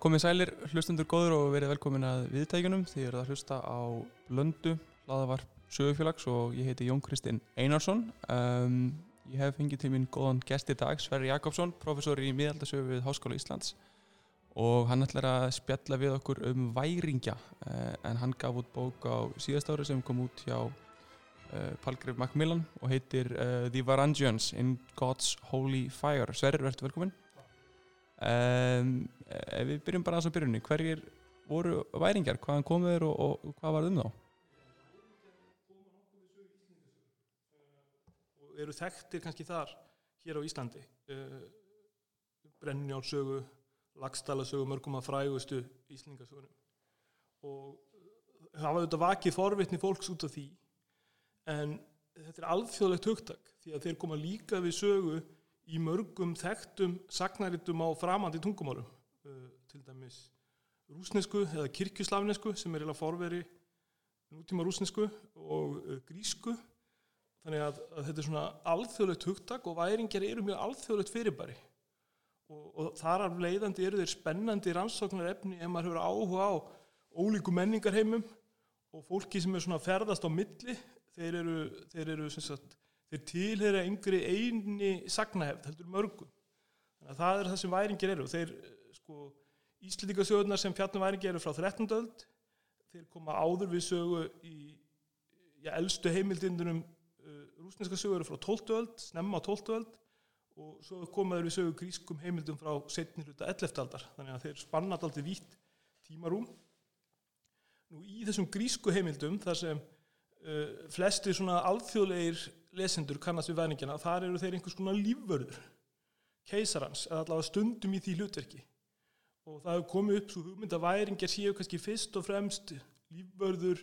Komið sælir, hlustundur góður og verið velkomin að viðtækjunum. Þið eruð að hlusta á Blöndu, hlaðavarp sögufélags og ég heiti Jón Kristinn Einarsson. Um, ég hef fengið til mín góðan gest í dag, Sverri Jakobsson, professor í miðaldasögu við Háskóla Íslands og hann ætlar að spjalla við okkur um væringja uh, en hann gaf út bók á síðast ári sem kom út hjá uh, Palgrif Macmillan og heitir uh, The Varangians in God's Holy Fire. Sverri, verður velkomin. Um, ef við byrjum bara aðeins á byrjunni hverjir voru væringar, hvaðan komuð þeir og, og, hvað var um þá? eru þekktir kannski þar hér á Íslandi? Uh, Brennjálsögu Lagstalasögu, mörgum að frægustu Íslingasögunum og hafa auðvitað vakið forvitni fólks út af því. En þetta er alþjóðlegt hugtak því að þeir koma líka við sögu í mörgum þekktum sagnaritum á framandi tungumálum uh, til dæmis rúsnesku eða kirkjuslavnesku sem er eða forveri nútíma rúsnesku og uh, grísku. Þannig að, að þetta er svona alþjóðlegt hugtak og væringar eru mjög alþjóðlegt fyrirbæri. Og, og þar af leiðandi eru þeir spennandi rannsóknar efni ef maður hefur áhuga á ólíku menningarheimum og fólki sem er svona ferðast á milli. Þeir eru, þeir eru sem sagt þeir tilhera yngri eini sagnahefð, heldur mörgum þannig að það er það sem væringir eru þeir, sko, Íslendingasögurnar sem fjallum væringir eru frá 13. öld þeir koma áður við sögu í já, elstu heimildindunum uh, rúsneska sögur frá 12. öld, snemma á 12. öld og svo komaður við sögu grískum heimildum frá setni hluta 11. aldar þannig að þeir spannat aldrei vítt tímarúm nú í þessum grísku heimildum þar sem uh, flesti svona alþjóðlegir lesendur kannast við væringina, þar eru þeir einhvers konar lífvörður keisarans, eða allavega stundum í því hlutverki. Og það hefur komið upp svo hugmynd að væringar séu kannski fyrst og fremst lífvörður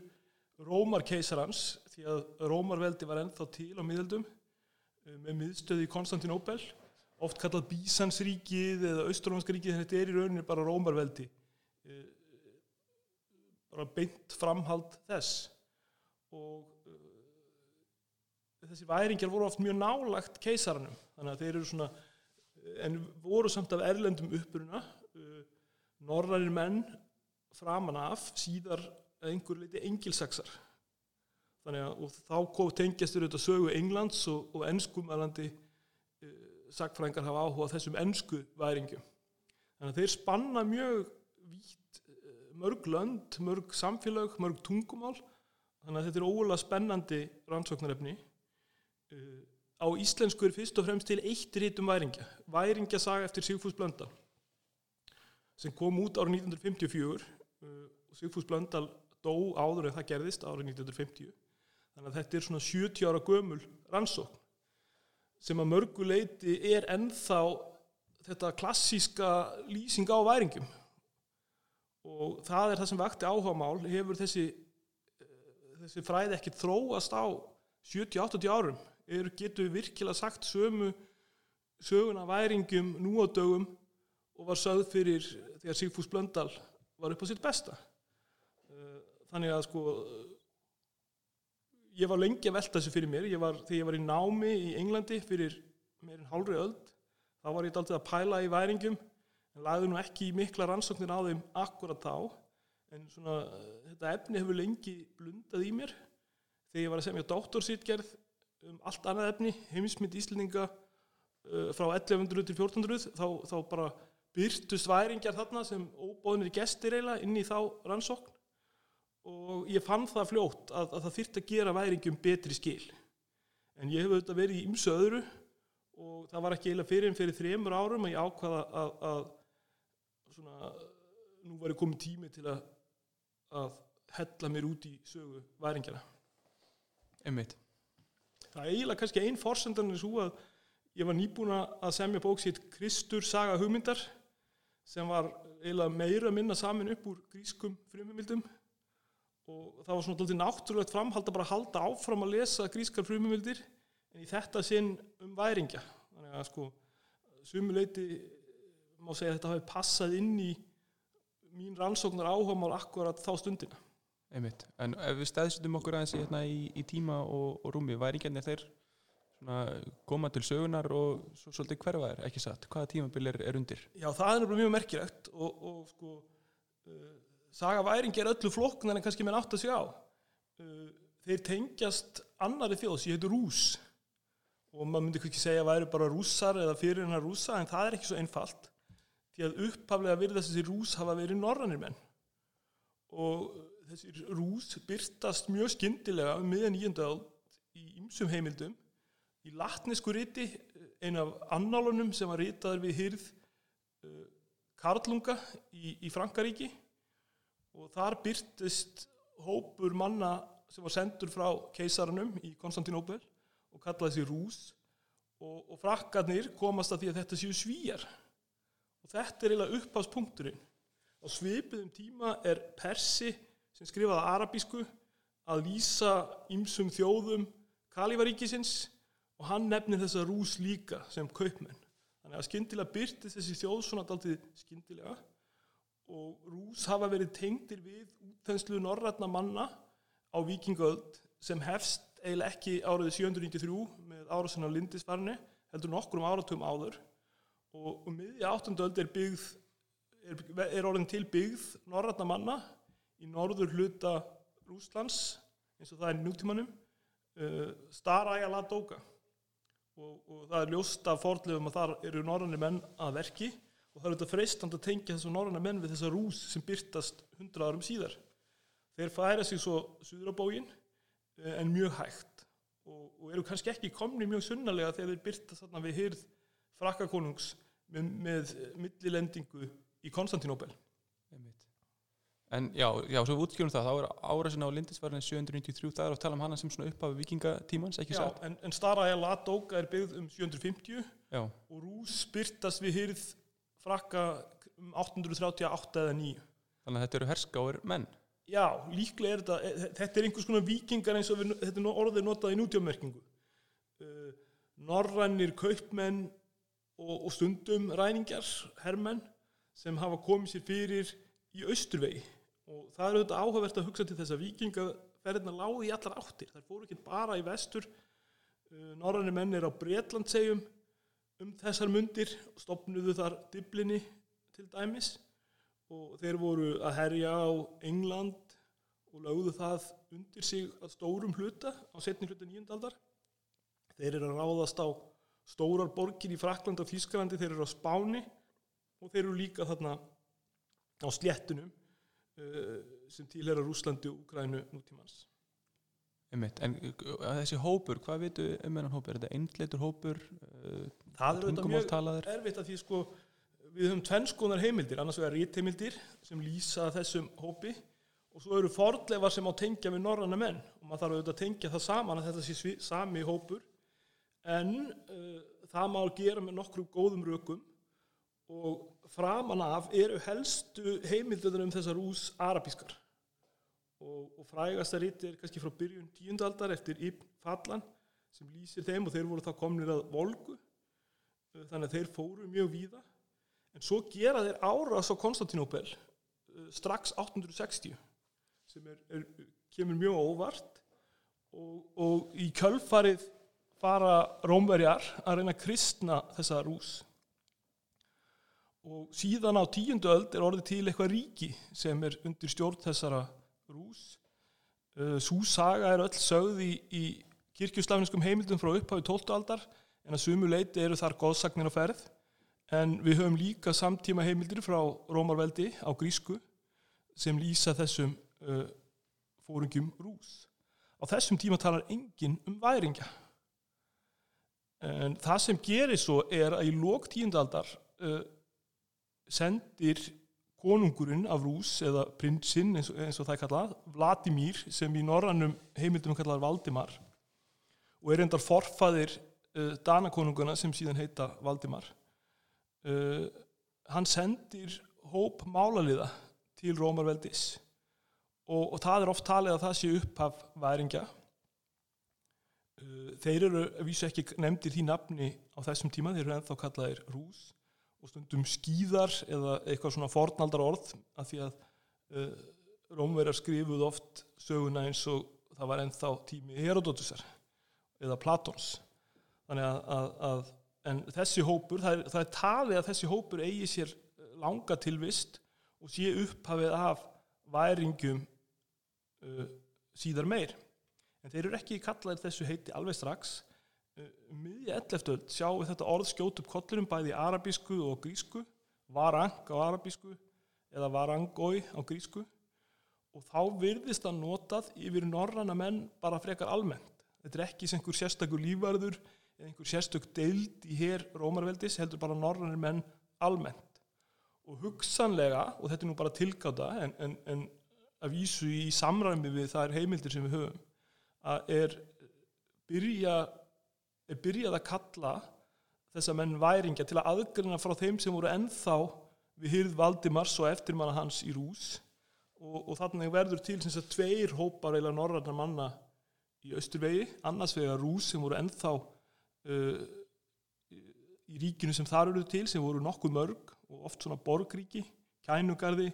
Rómar keisarans því að Rómarveldi var ennþá til á miðaldum eh, með miðstöði í Konstantinopel oft kallað Bísansríkið eða Australómskaríkið en þetta er í rauninni bara Rómarveldi eh, bara beint framhald þess. Og þessi væringjar voru oft mjög nálagt keisaranum. Þannig að þeir eru svona en voru samt af erlendum uppuruna uh, norrænir menn framan af síðar einhver leiti engilsaksar þannig að og þá tengjastur auðvitað sögu Englands og, og ennskumælandi uh, sagfrængar hafa áhuga þessum ennsku væringjum. Þannig að þeir spanna mjög vítt uh, mörg lönd, mörg samfélag, mörg tungumál. Þannig að þetta er ólega spennandi rannsóknarefni á íslensku er fyrst og fremst til eitt rítum væringja væringjasaga eftir Sigfús Blöndal sem kom út árið 1954 uh, og Sigfús Blöndal dó áður en það gerðist árið 1950 þannig að þetta er svona 70 ára gömul rannsókn sem að mörguleiti er ennþá þetta klassíska lýsing á væringum og það er það sem vakti áhuga mál hefur þessi, uh, þessi fræði ekki þróast á 70-80 árum er, getur við virkilega sagt sömu söguna væringum nú á dögum og var sögð fyrir þegar Sigfús Blöndal var upp á sitt besta. Eh, þannig að sko ég var lengi að velta þessu fyrir mér. Ég var, þegar ég var í námi í Englandi fyrir meirinn hálfri öld þá var ég alltaf að pæla í væringum en lagði nú ekki mikla rannsóknir á þeim akkurat þá. En svona þetta efni hefur lengi blundað í mér. Þegar ég var að semja dóttorsýtgerð um allt annað efni, heimismynd Íslendinga uh, frá 1100 til 1400 þá, þá bara byrtu sværingjar þarna sem óbóðinir gestir eiginlega inn í þá rannsókn. Og ég fann það fljótt að, að það þyrtti að gera væringum betri skil. En ég hef auðvitað verið í ymsu öðru og það var ekki eiginlega fyrir en fyrir þremur árum að ég ákvaða að, að svona, nú var ég komið tími til að, að hella mér út í sögu væringjana. Einmitt það er eiginlega kannski einn fórsendan er svo að ég var nýbúin að semja bók sitt Kristur saga hugmyndar sem var eiginlega meira minna samin upp úr grískum frumumildum og það var svona alltaf náttúrulegt framhald að bara halda áfram að lesa grískar frumumildir en í þetta sinn um væringja. Þannig að sko sumuleiti má segja að þetta hafi passað inn í mín rannsóknar áhugamál akkurat þá stundina Einmitt. En ef við stæðstum okkur aðeins hérna, í, í tíma og, og rúmi, væringjarnir þeir koma til sögunar og svo svolítið hverfa er, ekki satt? Hvaða tímabil er, er undir? Já, það er mjög merkilegt og, og sko uh, saga væring er öllu flokknar en kannski menn átt að sjá. Uh, þeir tengjast annari þjóð sem heitur Rús og maður myndi ekki segja að væri bara rússar eða fyrir hennar rússa en það er ekki svo einfalt. Því að upphaflega virðast þessi rús hafa verið norrannir menn. Og þessi rús byrtast mjög skyndilega um miðjan nýjöndaald í ymsum heimildum. Í latnesku riti einu af annálunum sem var ritaður við hyrð uh, Karlunga í, í Frankaríki. Og þar byrtist hópur manna sem var sendur frá keisarunum í Konstantinópel og kallaði sig Rús. Og, og frakkarnir komast að því að þetta séu svíjar og þetta er eiginlega uppháspunkturinn á svipiðum tíma er Persi sem skrifaði arabísku að lýsa ymsum þjóðum Kalifaríkisins og hann nefnir þessa rús líka sem kaupmenn. Þannig að skyndilega byrti þessi þjóð svona daldið skyndilega og rús hafa verið tengdir við útþenslu norrætna manna á vikingöld sem hefst eiginlega ekki árið 793 með árásinn á Lindisfarni heldur nokkur um áratum áður og um miðja áttundöld er byggð er, er orðin til byggð norrætna manna í norður hluta Rúslands eins og það er nútímanum uh, Staræja Ladóka og, og það er ljóst af fordlegum að þar eru norræni menn að verki og það er þetta freistand að tengja þessu norræna menn við þessa rús sem byrtast hundra árum síðar. Þeir færa sig svo suður á bógin en mjög hægt og, og eru kannski ekki komni mjög sunnalega þegar þeir byrtast þarna við hyrð frakkakonungs með, með millilendingu í Konstantinóbel Einmitt. En já, já, svo við útskjörum það, þá er árasin á Lindisfarni 793, það er að tala um hana sem svona upphafi vikingatímans, ekki satt? en, en Staraja Ladóka er byggð um 750 Já, og Rús byrtast við hyrð frakka um 838 eða 9 þannig að þetta eru herskáir menn. Já, líklega er þetta, e- þetta er einhvers konar vikingar eins og við, þetta er orðið notað í nútjámerkingu. Uh, norrannir kaupmenn og, og stundum ræningjar, hermenn, sem hafa komið sér fyrir í austurvegi. Og það er auðvitað áhugavert að hugsa til þess að vikingaferðina lágu í allar áttir. Það fóru ekki bara í vestur. Uh, norrannir menn er á Bretlandsegjum um þessar mundir stopnuðu þar diblinni til dæmis og þeir voru að herja á England og lögðu það undir sig að stórum hluta á setni hluta nýjöndaldar. Þeir eru að ráðast á stórar borgir í Frakland og Þýskalandi, þeir eru á Spáni og þeir eru líka þarna á sléttunum sem tilhera Rúslandi og Ukrænu nútímans. Einmitt. En uh, þessi hópur, hvað veitu um hennan hópur? Er þetta eindleitur hópur? Uh, Það er auðvitað mjög erfitt að því sko við höfum tvennskonar heimildir, annars vegar rítheimildir sem lýsa þessum hópi og svo eru fordleifar sem á tengja við norranna menn og maður þarf auðvitað að tengja það saman að þetta sé sami hópur en uh, það má gera með nokkru góðum rökum og framan af eru helstu heimildur um þessar ús arabískar. Og, og frægasta ríti er kannski frá byrjun tíundaldar eftir Ibn Fallan sem lýsir þeim og þeir voru þá komnir að volgu. Uh, þannig að þeir fóru mjög víða. En svo gera þeir árás á Konstantinopel uh, strax 860 sem er, er, kemur mjög óvart. Og, og í kjölfarið fara rómverjar að reyna að kristna þessa rús og síðan á tíundu öld er orðið til eitthvað ríki sem er undir stjórn þessara rús uh, Sú saga er öll sögð í, í kirkjuslafniskum heimildum frá upphafi 12. aldar en að sumu leiti eru þar góðsagnir á ferð en við höfum líka samtíma heimildir frá Rómarveldi á grísku sem lýsa þessum uh, fóringjum rús. Á þessum tíma talar enginn um væringja. En það sem gerir svo er að í lók tíundaldar uh, sendir konungurinn af rús eða prinsinn eins, eins og það er kallað, Vladimir sem í norrannum heimildum er kallað Valdimar og er endar forfaðir uh, Danakonunguna sem síðan heita Valdimar. Uh, hann sendir hóp málaliða til Rómarveldis. Og, og það er oft talið að það sé upphaf væringja. Uh, þeir eru að vísu ekki nefndir því nafni á þessum tíma, þeir eru ennþá kallaðir rús og stundum skýðar eða eitthvað svona fornaldar orð af því að uh, Rómverjar skrifuð oft söguna eins og það var ennþá tími Herodotusar eða Platons. Þannig að, að, að en þessi hópur, það er, það er talið að þessi hópur eigi sér langa tilvist og sé upphafið af væringum uh, síðar meir. En þeir eru ekki kallaðir þessu heiti alveg strax miðja 11. öld sjáum við þetta orð skjót upp kollurum bæði í arabísku og grísku. Varang á arabísku eða varangói á grísku. Og þá virðist það notað yfir norranna menn bara frekar almennt. Þetta er ekki sem einhver sérstakur lífvarður eða einhver sérstök deild í hér Rómarveldis heldur bara norrannir menn almennt. Og hugsanlega, og þetta er nú bara tilgáta en, en, en að vísu í samræmi við er heimildir sem við höfum að er byrja er byrjað að kalla þessa menn væringja til að aðgrina frá þeim sem voru ennþá við hyrð Valdimars og eftirmanna hans í Rús. Og, og þannig verður til sem að tveir hópar eða norrannar manna í Östurvegi, annars vegar Rús sem voru ennþá uh, í ríkinu sem þar eru til sem voru nokkuð mörg og oft svona borgríki, kænugarði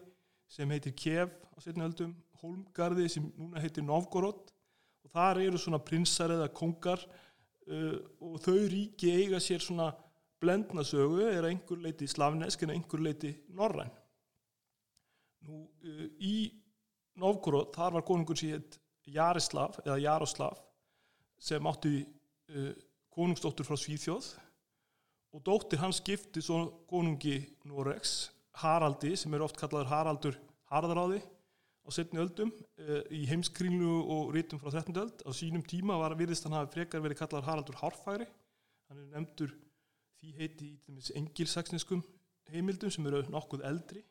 sem heitir Kiev á setnöldum, Holmgarði sem núna heitir Novgorod. Og þar eru svona prinsar eða kongar uh, og þau ríki eiga sér svona blendnasögu er einhver leiti slavnesk en einhver leiti norræn. Nú uh, í Novgorod þar var konungur sér Jarislav eða Jaroslav sem átti uh, konungsdóttur frá Svíþjóð og dóttir hans skipti svo konungi Noregs, Haraldi sem er oft kallaður Haraldur Harðaráði á setni öldum e, í heimskringlu og rítum frá 13. öld. Á sínum tíma var virðist hann hafi frekar verið kallaður Haraldur Hárfæri hann er nefndur því heiti í engilsaksneskum heimildum sem eru nokkuð eldri.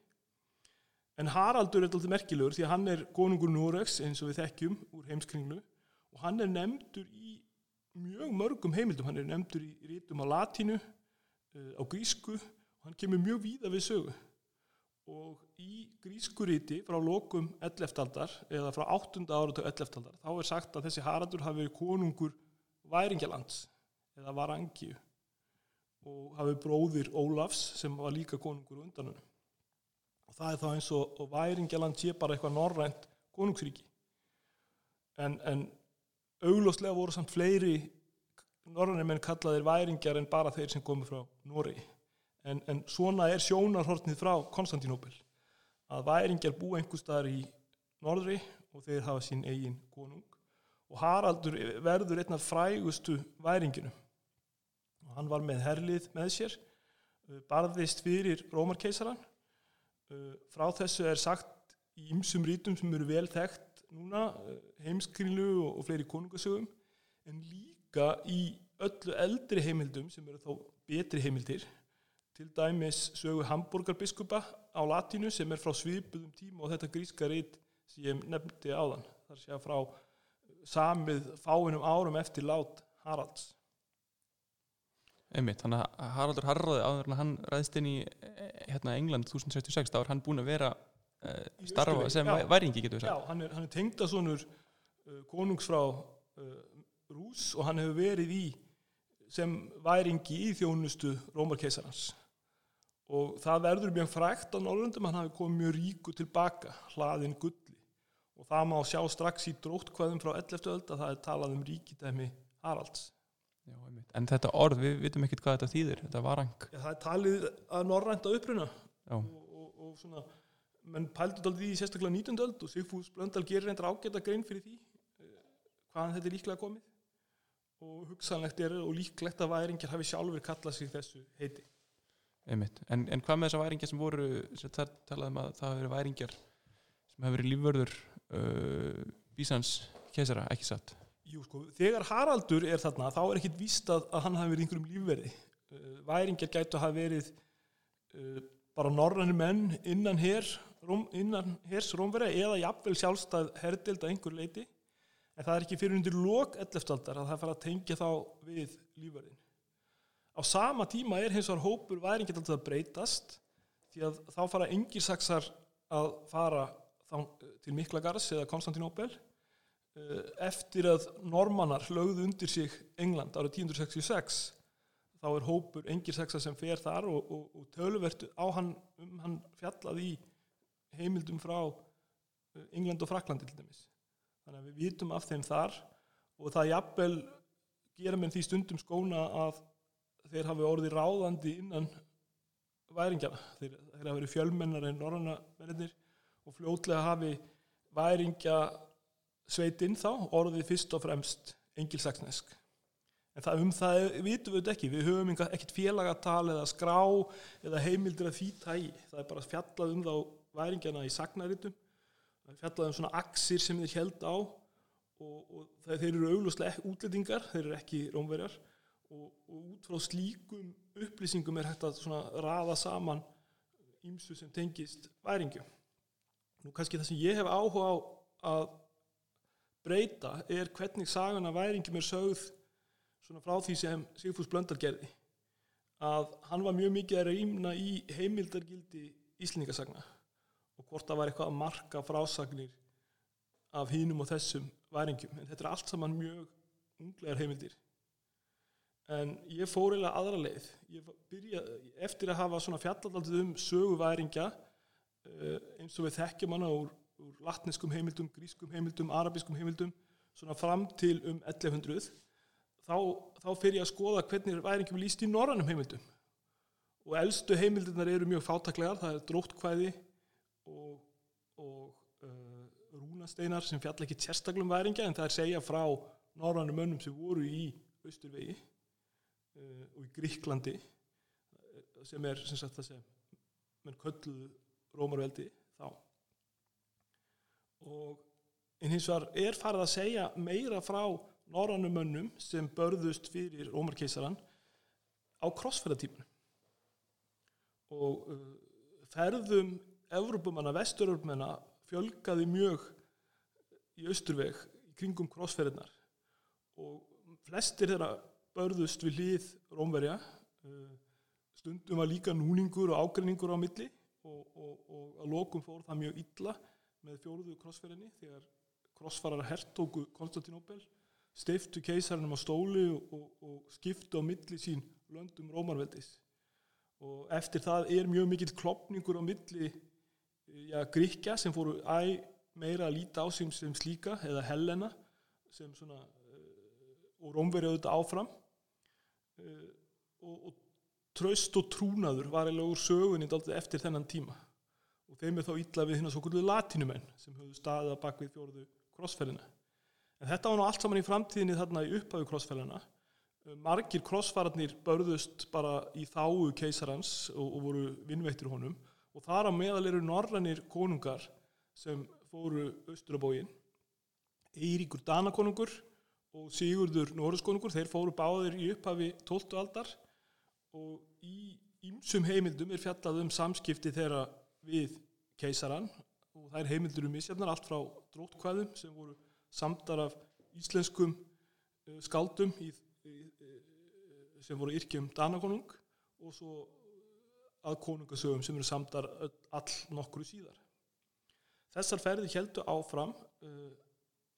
En Haraldur er alltaf merkilegur því að hann er konungur Noregs eins og við þekkjum úr heimskringlu og hann er nefndur í mjög mörgum heimildum. Hann er nefndur í rítum á latínu uh, á grísku og hann kemur mjög víða við sögu og í grískuríti frá lokum 11. aldar eða frá 8. ára til 11. aldar þá er sagt að þessi Haraldur hafi verið konungur væringjalands eða varangju og hafi bróðir Ólafs sem var líka konungur undanunum og það er þá eins og, og væringjaland sé bara eitthvað norrænt konungsríki en, en augljóslega voru samt fleiri norrænir menn kallaðir væringjar en bara þeir sem komu frá Nóri en, en svona er sjónarhortnið frá Konstantinopel að væringjar bú einhver staðar í norðri og þeir hafa sín eigin konung. Og Haraldur verður einna frægustu væringinu og hann var með herlið með sér uh, barðist fyrir Rómarkeisaran uh, frá þessu er sagt í ymsum rítum sem eru vel þekkt núna uh, heimskrilu og, fleiri konungasögum en líka í öllu eldri heimildum sem eru þá betri heimildir til dæmis sögu Hamburgarbiskupa á latínu sem er frá svipuðum tíma og þetta gríska rít sem ég nefndi áðan. Þar sé að frá samið fáinum árum eftir lát Haralds. Einmitt, þannig að Haraldur Harraði áður en hann ræðist inn í hérna, England 1066, þá er hann búin að vera uh, starfa sem væringi getur við sagt. Já, hann er, er tengdasonur uh, konungs frá uh, Rús og hann hefur verið í sem væringi í þjónustu Rómarkeisarans og það verður mjög frækt á Norrlundum hann hafi komið mjög ríku tilbaka hlaðin gulli. Og það má sjá strax í dróttkvæðum frá 11. öld að það er talað um ríkidæmi Haralds. Já, En þetta orð, við vitum ekkert hvað þetta þýðir þetta varang. Já, Það er talið að Norrænta uppruna. Og, og, og svona menn pældur aldrei í sérstaklega 19. öld og Sigfús Blöndal gerir reyndar ágæta grein fyrir því eh, hvaðan þetta er líklega komið. Og hugsanlegt er og líklegt að væringjar hafi sjálfur kallað sig þessu heiti en, en hvað með þessar væringjar sem voru sem það talaðum að það hafi verið væringjar sem hafi verið lífvörður uh, Bísans keisara, ekki satt Jú sko, þegar Haraldur er þarna þá er ekkit víst að, að hann hafi verið einhverjum lífverði uh, væringjar gætu að hafa verið uh, bara norrannir menn innan hér innan hers rómverða eða jafnvel sjálfstæð herdild að einhver leiti en það er ekki fyrir undir lok 11. aldar að það fara að tengja þá við lífverðin. Á sama tíma er hins vegar hópur væringin alltaf að breytast því að þá fara engirsaksar að fara til Miklagars eða Konstantinopel eh, eftir að normannar lögðu undir sig England árið 1066 þá er hópur engirsaksar sem fer þar og, og, og tölvertu á hann um hann fjallað í heimildum frá eh, England og Fraklandi til dæmis. Þannig að við vitum af þeim þar og það jafnvel gera mér því stundum skóna að þeir hafi orðið ráðandi innan væringjana. Þeir, þeir hafi verið fjölmennar en norranna mennir og fljótlega hafi væringja sveitinn þá orðið fyrst og fremst engilsaksnesk en það, um það vitum við ekki. Við höfum ekkert félagatal eða skrá eða heimildir að því tægi það er bara fjallað um þá væringjana í sagnaritum. Fjallað um svona axir sem þeir held á og, og þeir eru auglúslega útlendingar þeir eru ekki rómverjar og, og út frá slíkum upplýsingum er hægt að raða saman ímsu sem tengist væringju nú kannski það sem ég hef áhuga á að breyta er hvernig sagan af væringjum er sögð svona frá því sem Sigfús Blöndal gerði. Að hann var mjög mikið að reyna í heimildargildi íslendingasagna og hvort það var eitthvað að marka frásagnir af hínum og þessum væringjum en þetta er allt saman mjög unglegar heimildir en ég fór eiginlega aðra leið. Byrja, eftir að hafa svona fjalladaldið um söguværingja eh, eins og við þekkjum hana úr, úr latneskum heimildum, grískum heimildum, arabiskum heimildum svona fram til um 1100 þá, þá fyrir ég að skoða hvernig væringum líst í norrannum heimildum. Og eldstu heimildirnar eru mjög fátaklegar, það er dróttkvæði og, og uh, rúnasteinar sem fjall ekki tjerstaklum væringja en það er segja frá norrannum mönnum sem voru í Östurvegi uh, og í Gríklandi uh, sem er sem sagt það sem menn kölluðu Rómarveldi þá. Og en hins vegar er farið að segja meira frá norrannum mönnum sem börðust fyrir Rómarkeisaran á krossferðatíminu og uh, ferðum Evrópumanna, vesturöfrumanna fjölgaði mjög í austurveg í kringum krossferðinar og flestir þeirra börðust við hlið Rómverja. Uh, stundum var líka núningur og ágreiningur á milli og, og, og að lokum fór það mjög illa með fjóruðu krossferðinni þegar krossfarar hertóku Konstantinopel steiftu keisarinnum á stóli og, og, skiptu á milli sín löndum Rómarveldis. Og eftir það er mjög mikill klopningur á milli ja, gríkja sem fóru æ meira að líta á sem, sem slíka eða Helena sem svona uh, og Rómverið auðvitað áfram og, og tröst og trúnaður var eiginlega úr sögunni eftir þennan tíma og þeim er þá ítla við hérna svo kvöldu latinumenn sem höfðu staðið að bak við fjóruðu krossferðina En þetta var nú allt saman í framtíðinni þarna í upphæfu krossfælana. Eh, margir krossfærarnir börðust bara í þáu keisarans og, og voru vinnveittir honum og þar á meðal eru norrannir konungar sem fóru austurabógin. Eiríkur Danakonungur og Sigurdur Norðskonungur, þeir fóru báðir í upphafi 12. aldar og í ýmsum heimildum er fjallað um samskipti þeirra við keisaran og er heimildur um misjafnar allt frá drótkvæðum sem voru samtar af íslenskum uh, skáldum í, í, sem voru yrkjum Danakonung og svo að konungasögum sem eru samtar all nokkru síðar. Þessar ferði heldu áfram uh,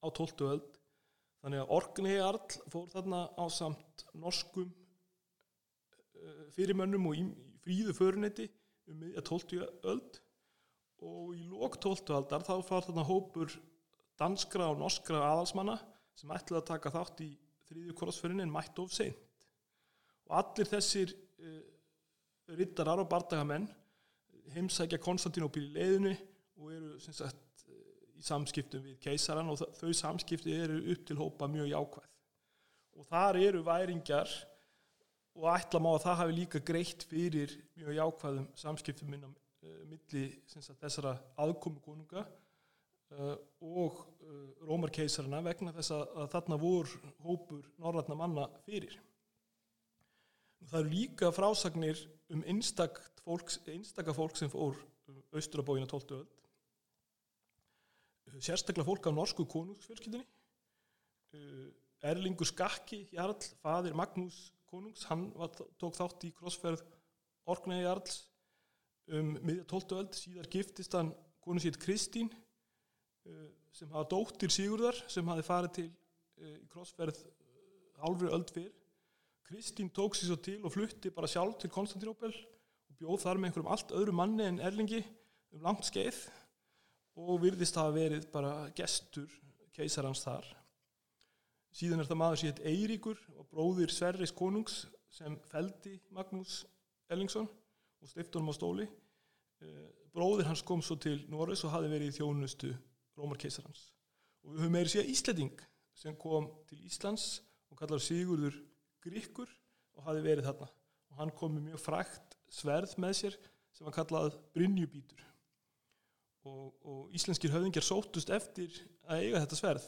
á 12. öld þannig að Orknei Arl fór þarna á samt norskum uh, fyrirmönnum og fríðu förunetti um miðja 12. öld og í lók 12. aldar þá far þarna hópur danskra og norskra aðalsmanna sem ætlaði að taka þátt í þrýðu korosferinn en mætt of seint og allir þessir uh, rittarar og bardagamenn heimsækja Konstantinopil í leiðinu og eru sagt, í samskiptum við keisaran og þau samskipti eru upp til hópa mjög jákvæð og þar eru væringjar og ætla má að það hafi líka greitt fyrir mjög jákvæðum samskiptum minna uh, milli sagt, þessara aðkomu konunga Uh, og uh, Rómarkeisarina vegna þess að, þarna voru hópur norratna manna fyrir. Það eru líka frásagnir um einstaka fólk, sem fór um austrabógin á 12. öld. Sérstaklega fólk af norsku konungsfjörskildinni. Erlingur Skakki Jarl, fadir Magnús konungs, hann var, tók þátt í krossferð Orknei Jarls um miðja 12. öld, síðar giftist hann konungsýtt Kristín Eh, sem hafa dóttir Sigurðar sem hafi farið til eh, í krossferð hálfri öld fyrr Kristín tók sér svo til og flutti bara sjálf til Konstantinopel og bjóð þar með einhverjum allt öðru manni en Erlingi um langt skeið og virðist hafa verið bara gestur keisarans þar. Síðan er það maður heit Eiríkur og bróðir Sverris konungs sem feldi Magnús Ellingsson og stiftunum á stóli. Uh, bróðir hans kom svo til Norris og hafi verið í þjónustu Rómarkeisarans og við höfum meiri síðan Íslanding sem kom til Íslands og kallar Sigurður Gríkkur og hafi verið þarna. Og hann kom með mjög frækt sverð með sér sem var kallað Brynjubítur og, og íslenskir höfðingjar sótust eftir að eiga þetta sverð.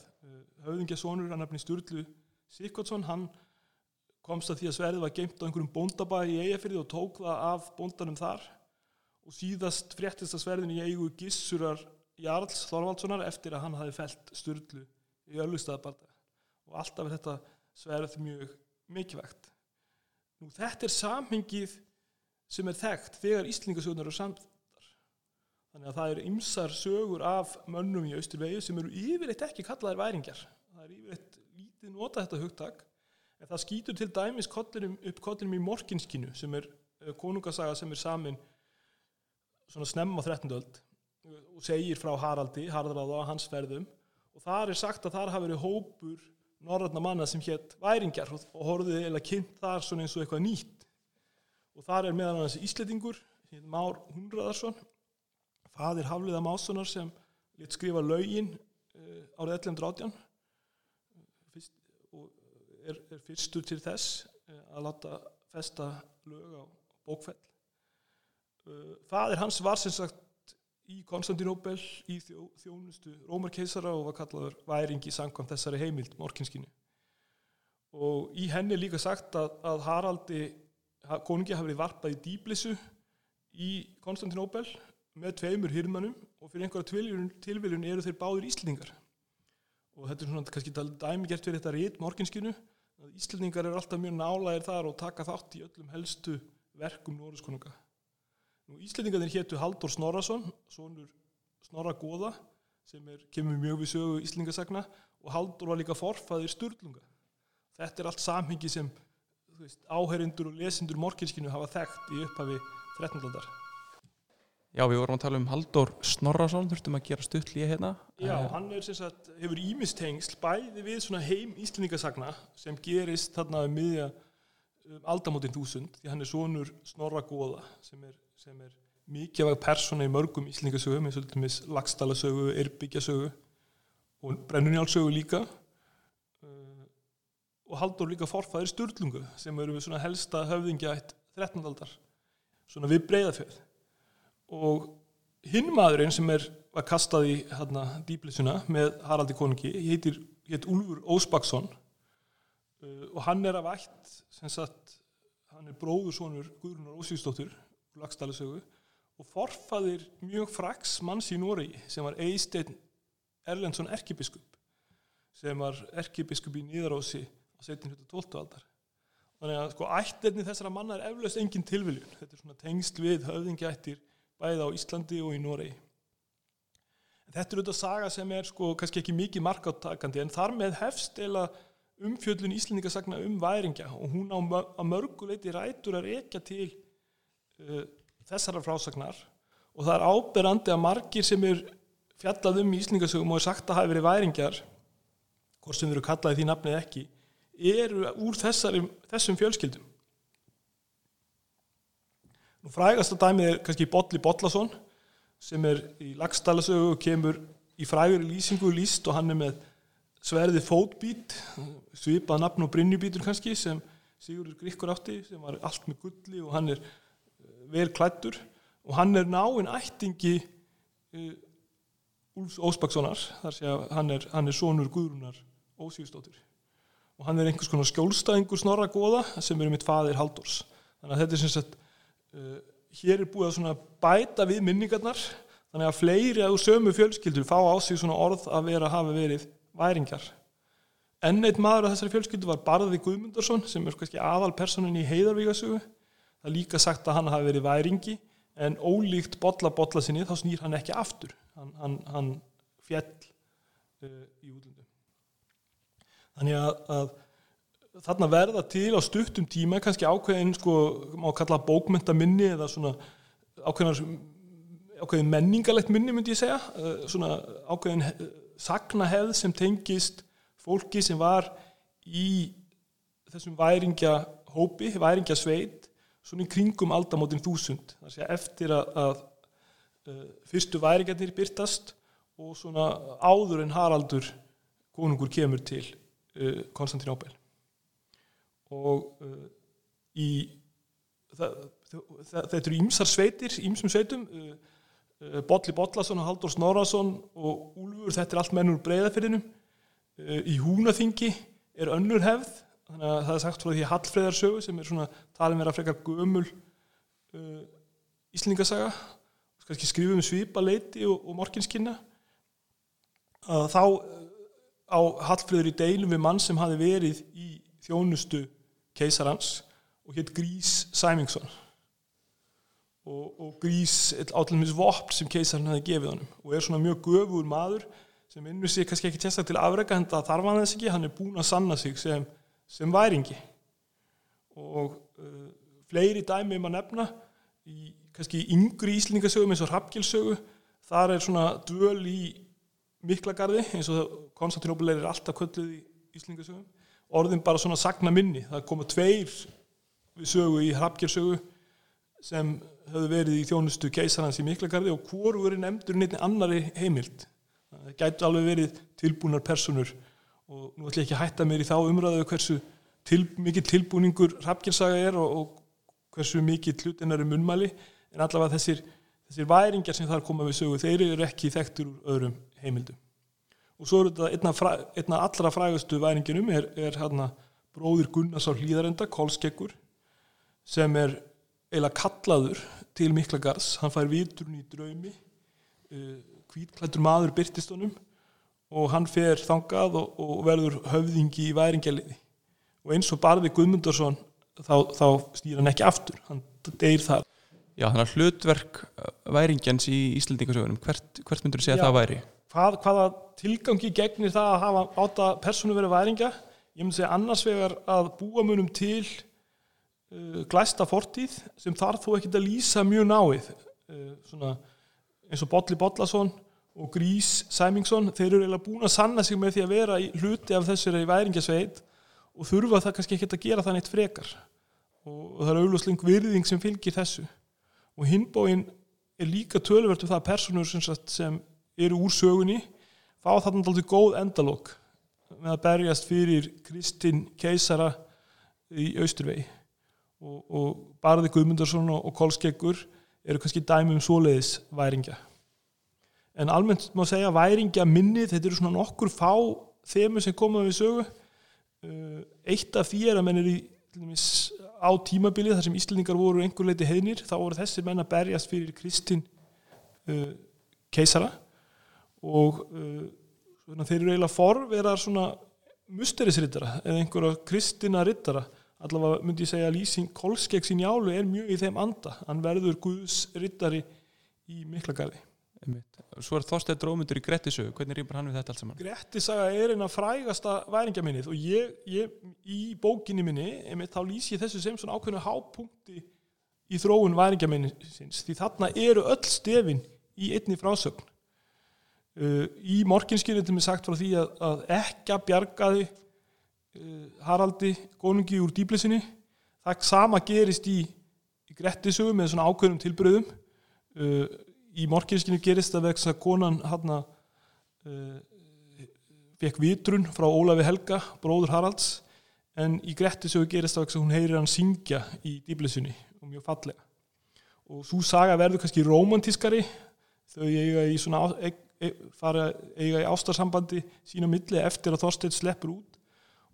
Höfðingjarsonur að nafni Sturlu Sikvardsson hann komst að því að sverðið var geimt á einhverjum bóndabæ í eigafyrði og tók það af bóndanum þar. Og síðast fréttist að sverðin í eigu Gissurar Jarls Þorvaldssonar eftir að hann hafi felt Sturlu í Öllustaðabarda og alltaf er þetta sverð mjög mikilvægt. Nú þetta er samhengið sem er þekkt þegar Íslingasögnar eru samtar þannig að það eru ymsar sögur af mönnum í Austurvegi sem eru yfirleitt ekki kallaðir væringjar. Það er yfirleitt lítið nota þetta hugtak. En það skýtur til dæmis kollinum, upp kollinum í Morkinskinu sem er konungasaga sem er samin svona snemm á 13. öld og segir frá Haraldi, Haraldáða og hans ferðum. Og þar er sagt að þar hafi verið hópur norðarna manna sem hétt væringjar og, og horfið eða kynnt þar svona eins og eitthvað nýtt. Og þar er meðan hans Ísletingur Már Hundraðarsson fadir Hafliða Másonar sem lit skrifa laugin uh, árið 1118 Fyrst, og er, er fyrstur til þess uh, að láta festa lög á bókfell. Uh, fadir hans var sem sagt í Konstantinóbel í þjó, þjónustu Rómarkeisara og var kallaður væringi sangkvæmt þessari heimild morkinskinu og í henni er líka sagt að, að Haraldi konungi hafi verið varpað í dýblissu í Konstantinóbel með tveimur hirmanum og fyrir einhverja tilviljun, eru þeir báður íslendingar og þetta er svona kannski dæmi gert fyrir þetta rít morginskinu að íslendingar eru alltaf mjög nálægir þar og taka þátt í öllum helstu verkum Norðuskonunga Nú, Íslendingarnir héttu Haldur Snorrason, sonur Snorra Góða, sem er, kemur mjög við sögu Íslendingasagna og Haldur var líka forfaðir Sturlunga. Þetta er allt samhengi sem áherindur og lesendur morginskinu hafa þekkt í upphafi 13. Já, við vorum að tala um Haldur Snorrason, þurftum að gera stuttlíði hérna. Já, hann er sagt, hefur ímistengsl bæði við svona heim Íslendingasagna sem gerist þarna um miðja um aldamótin þúsund, því hann er sonur Snorra Góða sem er sem er mikilvæg persóna í mörgum íslingasögum eins og til dæmis Lagstalasögu, Erbyggjasögu og Brennunjálsögu líka uh, og Haldur líka forfæðir Sturlungu sem eru við svona helsta höfðingjætt 13. aldar svona við breyðafjöð og hinn maðurinn sem er var kastað í hérna dýblisuna með Haraldi konungi heitir, heit Úlfur Ósbaksson uh, og hann er af ætt sem sagt hann er bróðursonur Guðrunar Ósíksdóttur lagstælusögu og forfaðir mjög fraks manns í Nóri sem var Eisteinn Erlendsson erkibiskup sem var erkibiskup í Nýðarósi á 1712. aldar þannig að sko ættirni þessara manna er eflaust engin tilviljun þetta er svona tengst við höfðingjættir bæði á Íslandi og í Nóri þetta er auðvitað saga sem er sko kannski ekki mikið markáttakandi en þar með hefst eða umfjöldun íslendingasagna um væringja og hún á mörguleiti rætur að rekja til uh, þessara frásagnar. Og það er áberandi að margir sem er fjallað um í Íslingasögum og er sagt að hafi verið væringjar hvort sem eru kallaði því nafnið ekki eru úr þessari, þessum fjölskyldum Nú frægasta dæmið er kannski Bolli Bollason sem er í lagstalasögu og kemur í frægur lýsingu líst og hann er með sverði fótbít svipað nafn og brinnjubítur kannski sem Sigurður Gríkkur átti sem var allt með gulli og hann er vel klættur og hann er náinn ættingi uh, Úlfs Ósbakssonar þar sé að hann er, hann er sonur Guðrunar Ósíðustóttur og hann er einhvers konar skjólstæðingur snorra góða sem er mitt faðir Haldurs þannig að þetta er sem sagt uh, hér er búið að bæta við minningarnar þannig að fleiri á sömu fjölskyldur fá á sig svona orð að vera að hafa verið væringjar. Enn eitt maður á þessari fjölskyldu var Barði Guðmundarsson sem er kannski aðal personin í heiðarvíkasugu það er líka sagt að hann hafi verið væringi en ólíkt botla botla sinni þá snýr hann ekki aftur. Hann, hann, hann fjell uh, í útlundu þannig að, að þarna verða til á stuttum tíma kannski ákveðin sko, má kalla bókmyndaminni eða svona ákveðinar ákveðin menningalegt minni myndi ég segja. Uh, svona ákveðin sagnahefð sem tengist fólki sem var í þessum væringja hópi, væringja sveit svona í kringum aldamótin þúsund. Þar sé eftir að, að uh, fyrstu væringarnir byrtast og svona áður en Haraldur konungur kemur til uh, Konstantinóbel og uh, í þetta eru ímsar sveitir ímsum sveitum uh, uh, Bolli Bollason og Haldur Snorason og Úlfur, þetta er allt mennur breyðafyrðinum uh, í Húnaþingi er önnur hefð þannig að það er sagt frá því Hallfreðarsögu sem er svona talin vera frekar gömul uh, Íslingasaga kannski skrifum svipa leiti og, og morginskinna að þá uh, á Hallfreður í deilum við mann sem hafi verið í þjónustu keisarans og hétt Grís Sæmingsson. Og, og Grís átlumins vopn sem keisarinn hafi gefið honum og er svona mjög göfur maður sem innur sig kannski ekki testa til afrega en það þarf hann þess ekki, hann er búin að sanna sig sem, sem væringi. Og uh, fleiri dæmi um að nefna í kannski yngri íslendingasögum eins og Rappgilsögu þar er svona dvöl í Miklagarði eins og Konstantinopel er alltaf kölluð í íslendingasögum orðin bara svona sagna minni það koma tveir við sögu í Rappgilsögu sem höfðu verið í þjónustu keisarhans í Miklagarði og hvoru verið nefndur neitt annari heimild það gætu alveg verið tilbúnar personur og nú ætlum ég ekki að hætta mér í þá umræðu hversu til, mikið tilbúningur Rappgilsaga er og, og hversu mikið hlutinnar er munmæli en allavega þessir, þessir væringar sem þar koma við sögu, þeir eru ekki þekktur úr öðrum heimildum. Og svo eru þetta einna, fræ, einna allra frægastu væringinum er, er hérna bróðir Gunnarsár Hlýðarenda, Kolskeggur, sem er eiginlega kallaður til Miklagars, hann fær viturinn í draumi, hvítklættur uh, maður byrtist honum og hann fer þangað og, og verður höfðingi í væringjaliði. Og eins og barði Guðmundarsson þá, þá stýr hann ekki aftur, hann deyr þar. Já, þannig að hlutverk væringjans í Íslandingasögunum, hvert, hvert myndur þú segja Já, það væri? Hvað, hvaða tilgangi gegnir það að hafa átta personu verið væringja? Ég myndi segja annars vegar að búa munum til uh, glæsta fortíð sem þarf þó ekki að lýsa mjög náið. Uh, eins og Bolli Bollason og Grís Sæmingsson, þeir eru eiginlega búin að sanna sig með því að vera í hluti af þessari væringjasveit og þurfa það kannski ekki að gera það neitt frekar. Og, það er auðvitað virðing sem fylgir þessu og hinbóin er líka tölvertu það að personur sem, sem eru úr sögunni fá þarna alltaf góð endalók með að berjast fyrir Kristinn keisara í Austurvegi. Og, og Barði Guðmundarsson og, og Kolskeggur eru kannski dæmi um svoleiðis væringja. En almennt má segja væringja minni, þetta eru svona nokkur fá þemu sem komaðu við sögu. Uh, eitt af er að menn er í á tímabilið þar sem Íslandingar voru einhver leiti heðnir, þá voru þessi menn að berjast fyrir Kristinn uh, keisara og uh, þeir eru eiginlega forverar svona musterisrittara eða einhverja kristina rittara allavega myndi ég segja að Lýsing Kolskegg sín jálu er mjög í þeim anda. Hann verður Guðs rittari í Miklagarði. Svo er Þorstein Drómundur í Grettisögu. Hvernig rýmur hann við þetta allt saman? Grettisaga er eina frægasta væringaminnið og ég, ég í bókinni minni einmitt, þá lýs ég þessu sem svona ákveðinu hápunkti í þróun væringaminnins því þarna eru öll stefin í einni frásögn uh, í morginskynnitum er sagt frá því að, að ekka bjargaði uh, Haraldi konungi úr dýblisinni það sama gerist í, í Grettisögu með svona ákveðnum tilbröðum uh, í morginskinu gerist það vegna að konan hann fekk vitrun frá Ólafi Helga, bróður Haralds. En í Grettisögu gerist það vegna að hún heyrir hann syngja í dýblisunni og mjög fallega. Og svo saga verður kannski romantískari þau eiga í svona fara eiga í ástarsambandi sína milli eftir að Þorstein sleppur út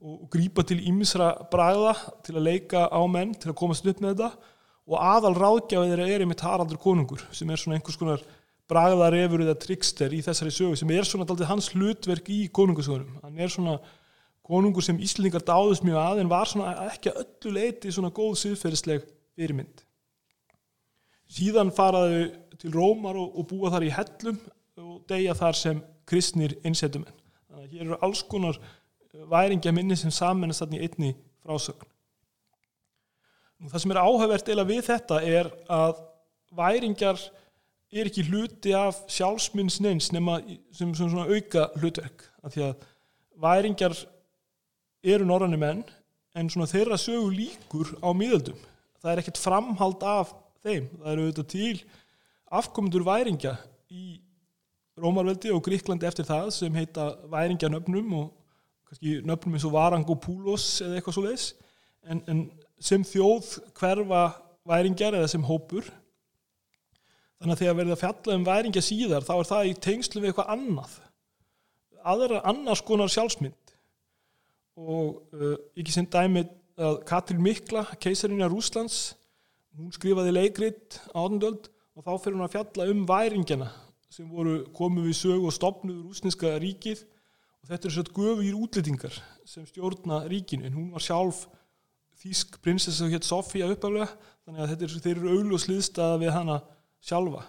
og, grýpa til ímisra bræða til að leika á menn til að komast upp með þetta. Og aðal ráðgjafið þeirra er einmitt Haraldur konungur sem er svona einhvers konar bragðarefur eða trickster í þessari sögu sem er svona alltaf hans hlutverk í konungasögunum. Hann er svona konungur sem Íslingar dáðist mjög að en var svona ekki öllu leiti svona góð siðferðisleg fyrirmynd. Síðan faraðu til Rómar og, og búa þar í hellum og deyja þar sem kristnir innsettumenn þannig að hér eru alls konar væringja minni sem samanast þarna í einni frásögn. Það sem er áhugavert eila við þetta er að væringar er ekki hluti af sjálfsmyndsneins nema sem, sem svona auka hlutverk. Af því að væringar eru norranni menn en svona þeirra sögu líkur á miðöldum. Það er ekkert framhald af þeim. Það eru auðvitað til afkomendur væringja í Rómarveldi og Gríklandi eftir það sem heita væringjanöfnum og kannski nöfnum eins og Varangopoulos eða eitthvað svo leiðis en, en sem þjóð hverfa væringjar eða sem hópur. Þannig að þegar verður að fjalla um væringja síðar þá er það í tengslu við eitthvað annað. Aðra annars konar sjálfsmynd. Og uh, ekki sem dæmi að Katrín Mikla, keisarinja Rúslands hún skrifaði leikrit átundöld og þá fyrir hún að fjalla um væringjana sem voru komið við sögu og stopnuð rúsneska ríkið. Og þetta er svona göfur útlýtingar sem stjórna ríkinu. En hún var sjálf þýsk prinsessa hétt Sofía uppaflega þannig að þetta er, þeir eru auðlu og sliðstaða við hana sjálfa.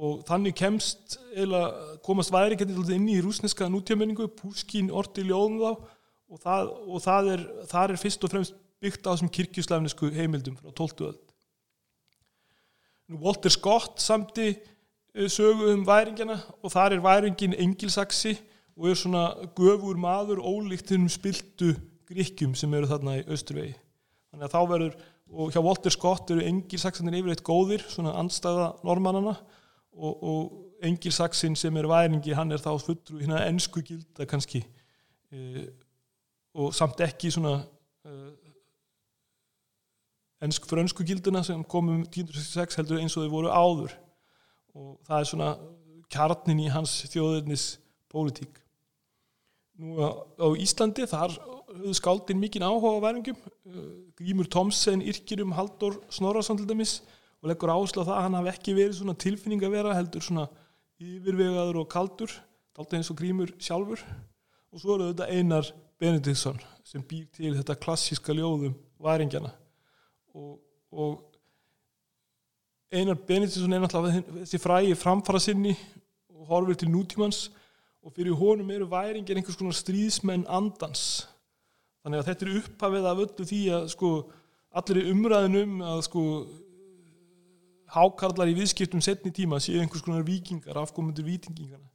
Og þannig kemst eða komast væringjandi inn í rúsneska nútjámenningu, Púskin orti ljóðum þá. Og, það, og það, er, það er fyrst og fremst byggt á þessum kirkjuslæfnisku heimildum frá 12. öld. Walter Scott samti sögu um væringjana og þar er væringin engilsaksi og er svona göfur maður ólíkt um spiltu gríkjum sem eru þarna í austurvegi. Þannig að þá verður, og hjá Walter Scott eru engilsaksanir yfirleitt góðir svona andstæða normannana og, og engilsaksin sem er væringi hann er þá fullur hérna ennsku gilda kannski e, og samt ekki svona e, ennsk frönsku gilduna sem komum 1966 heldur eins og þau voru áður og það er svona kjarnin í hans þjóðurnis pólitík nú á, Íslandi þar höfðu skáldin mikinn áhuga á væringum. Grímur Tomsen yrkir um Haldur Snorarsson til dæmis og leggur áherslu á það að hann hafi ekki verið svona tilfinning að vera heldur svona yfirvegaður og kaldur alltaf eins og Grímur sjálfur. Og svo eru þetta Einar Benediktsson sem býr til þetta klassíska ljóðum væringjana. Og, og Einar Benediktsson er náttúrulega þessi frægi framfara sinni og horfir til nútímans og fyrir honum eru væringir einhvers konar stríðsmenn andans. Þannig að þetta er upphafið af öllu því að sko allir í umræðinum að sko hákarlar í viðskiptum setni tíma séu einhvers konar vikingar, afkomundur vitingingana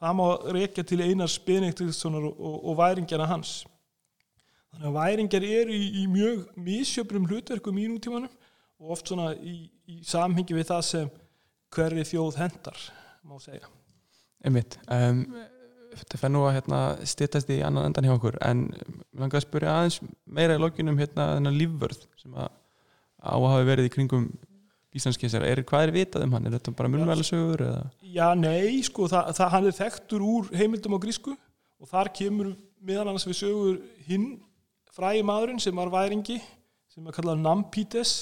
það má rekja til Einars Benediktssonar og, og, og væringjana hans. Þannig að væringjar eru í, í mjög misjöfnum hlutverkum í nútímanum og oft svona í, í samhengi við það sem hverri þjóð hendar má segja. Einmitt. Um, Þetta fær nú að hérna, stýttast í annan endan hjá okkur en langar að spyrja aðeins meira í lokinum hérna þennan lífvörð sem að á að hafa verið í kringum Íslandskesar, er, hvað er vitað um hann? Er þetta bara munvælisögur? Já, nei, sko, það, það, hann er þekktur úr heimildum á grísku og þar kemur meðal annars við sögur hinn frægi maðurinn sem var væringi sem er kallað Nampítes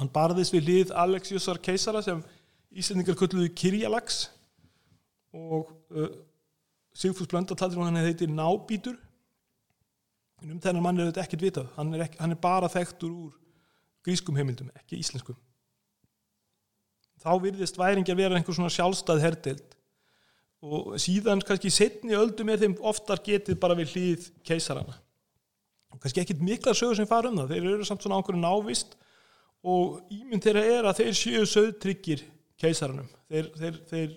hann barðist við lið Alexiusar keisara sem Íslandingar kölluðu Kirjalags og uh, Sigfús Blöndal taldir hún hann heitir Nábítur. En um þennan mann er þetta ekkert vitað. Hann er, ekki, hann er bara þekktur úr grískum heimildum, ekki íslenskum. Þá virðist væringjar vera einhver svona sjálfstæð herdeild og síðan kannski setni öldum er þeim oftar getið bara við hlýð keisarana. Og kannski ekkit mikla sögur sem fara um það. Þeir eru samt svona ákveður návist og ímynd þeirra er að þeir séu söðtryggir keisaranum. Þeir, þeir, þeir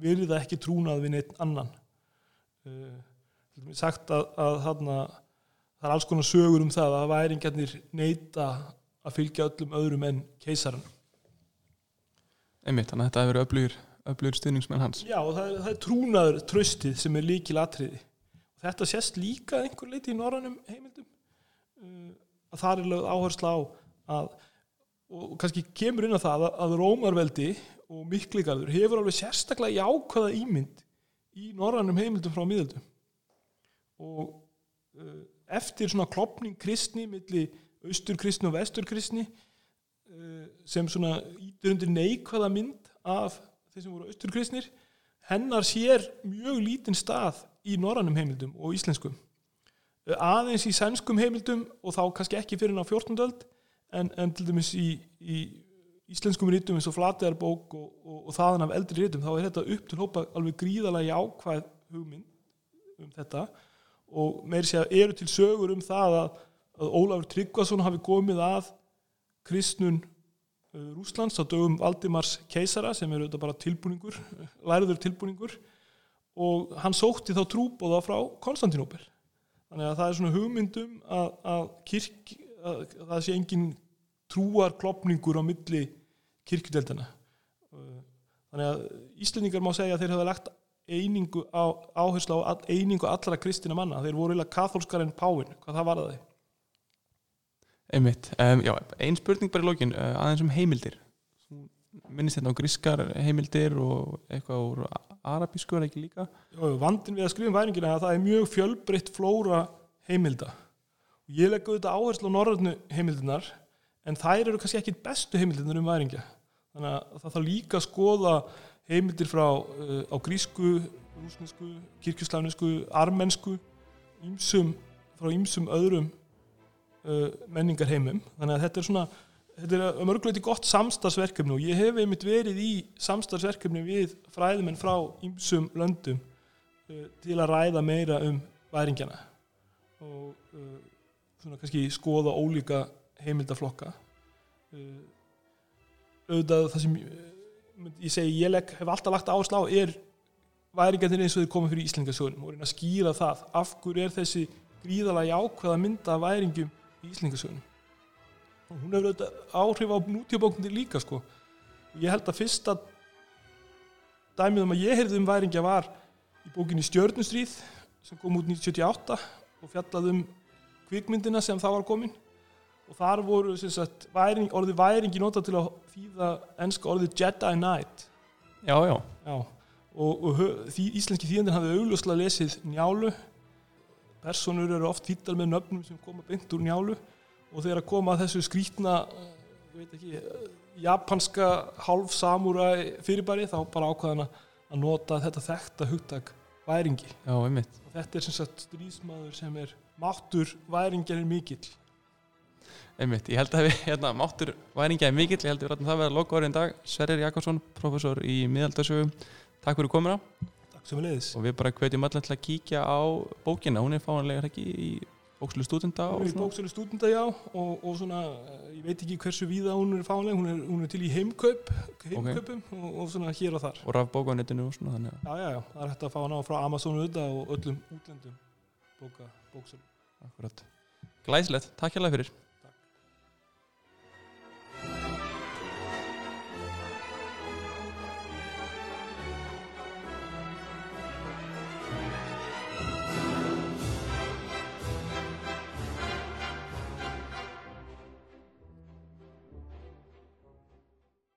virða ekki trúnað við neitt annan. Uh, sagt að, að hana, það er alls konar sögur um það að væringjarnir neita að fylgja öllum öðrum en keisaranum. Einmitt, þannig að þetta hefur verið öflugur, stuðningsmenn hans. Já, og það, það er trúnaður tröstið sem er líkil atriði þetta sést líka einhver leiti í norrannum heimildum. Uh, að það er lögð áhersla á að, og kannski kemur inn á það að, Rómarveldi og Mikligarður hefur alveg sérstaklega jákvæða ímynd í norrannum heimildum frá miðaldum og uh, eftir svona klopning kristni millir austurkristni og vesturkristni uh, sem svona ítur undir neikvæða mynd af þeir sem voru austurkristnir hennar sér mjög lítinn stað í norrannum heimildum og íslenskum aðeins í sænskum heimildum og þá kannski ekki fyrir ná 14. öld en, en til dæmis í, í íslenskum rítum eins og Flateðarbók og, og, og þaðan af eldri rítum þá er þetta upp til hópa alveg gríðalega jákvæð hugmynd um þetta. Og meir sé að eru til sögur um það að, að Ólafur Tryggvason hafi komið að kristnun uh, Rúslands á dögum Valdimars keisara sem eru þetta bara tilbúningur læriður tilbúningur. Og hann sótti þá trúbóða frá Konstantinópel. Þannig að það er svona hugmyndum að, að, kirk, að, að það sé engin trúar klopningur á milli kirkjudeldina þannig að Íslendingar má segja að þeir hafa lagt einingu á, áherslu á einingu allra kristina manna, þeir voru eiginlega katholskar en Páin, hvað það var það? Einmitt, um, já, ein spurning bara í lókin, uh, aðeins um heimildir. Minnist þetta á grískar heimildir og eitthvað úr arabísku er ekki líka? Vandin við að skrifa um væringina er að það er mjög fjölbreytt flóra heimilda ég legg auðvitað áherslu á norðarnu heimildinar en þær eru kannski ekki bestu heimildinar um væringja þannig að það þarf líka að skoða heimildir frá uh, á grísku, rúsnesku, kirkjuslæfnesku armensku ímsum, frá ímsum öðrum uh, menningar heimum þannig að þetta er svona þetta er að mörguleiti gott samstagsverkefni og ég hef einmitt verið í samstagsverkefni við fræðumenn frá ímsum löndum uh, til að ræða meira um væringjana. Og uh, svona kannski skoða ólíka heimildaflokka uh, auðvitað það sem ég segi ég legg, hef alltaf lagt áherslu á er væringarnir eins og þeir koma fyrir Íslingasögunum og reyna að skýra það. Af hverju er þessi gríðala jákvæða mynda af væringum í Íslingasögunum og hún hefur auðvitað áhrif á nútíabóknir líka sko. Ég held að fyrsta dæmið um að ég heyrði um væringja var í bókinni Stjörnustríð sem kom út 1978 og fjallað um kvikmyndina sem það var komin. Og þar voru sagt, væring, orðið væringi nota til að þýða ennska orðið Jedi Knight. Já, já, já. og, og því íslenski þýðandir hafði augljóslega lesið njálu. Personur eru oft þýttar með nöfnum sem koma beint úr njálu. Og þegar að koma að þessu skrítna ekki, japanska half samúra fyrirbæri þá bara ákvaðan að nota þetta þekta hugtak væringi. Já, og þetta er sem sagt strísmaður sem er máttur væringjarinn mikill. Einmitt, ég held að við, hérna, máttur væringjaði mikill, ég held að við rættum það að vera lokaðurinn dag. Sverrir Jakobsson, professor í miðaldasögu Takk fyrir komina Takk sem við leiðis og við bara hvetjum allir til að kíkja á bókina, hún er fáanlega ekki í bóksölu stúdenda Hún er í bóksölu stúdenda, já og, og svona, ég veit ekki hversu víða hún er fáanlega, hún er, hún er til í heimkaup heimkaupum okay. og, og svona hér og þar. Og raf bókanettinu og svona þannig Já, já, já, það er hægt að fá hana frá Amazon og öllum útlendum bóka, bóksölu Akkurat. Glæslegt, takk hjá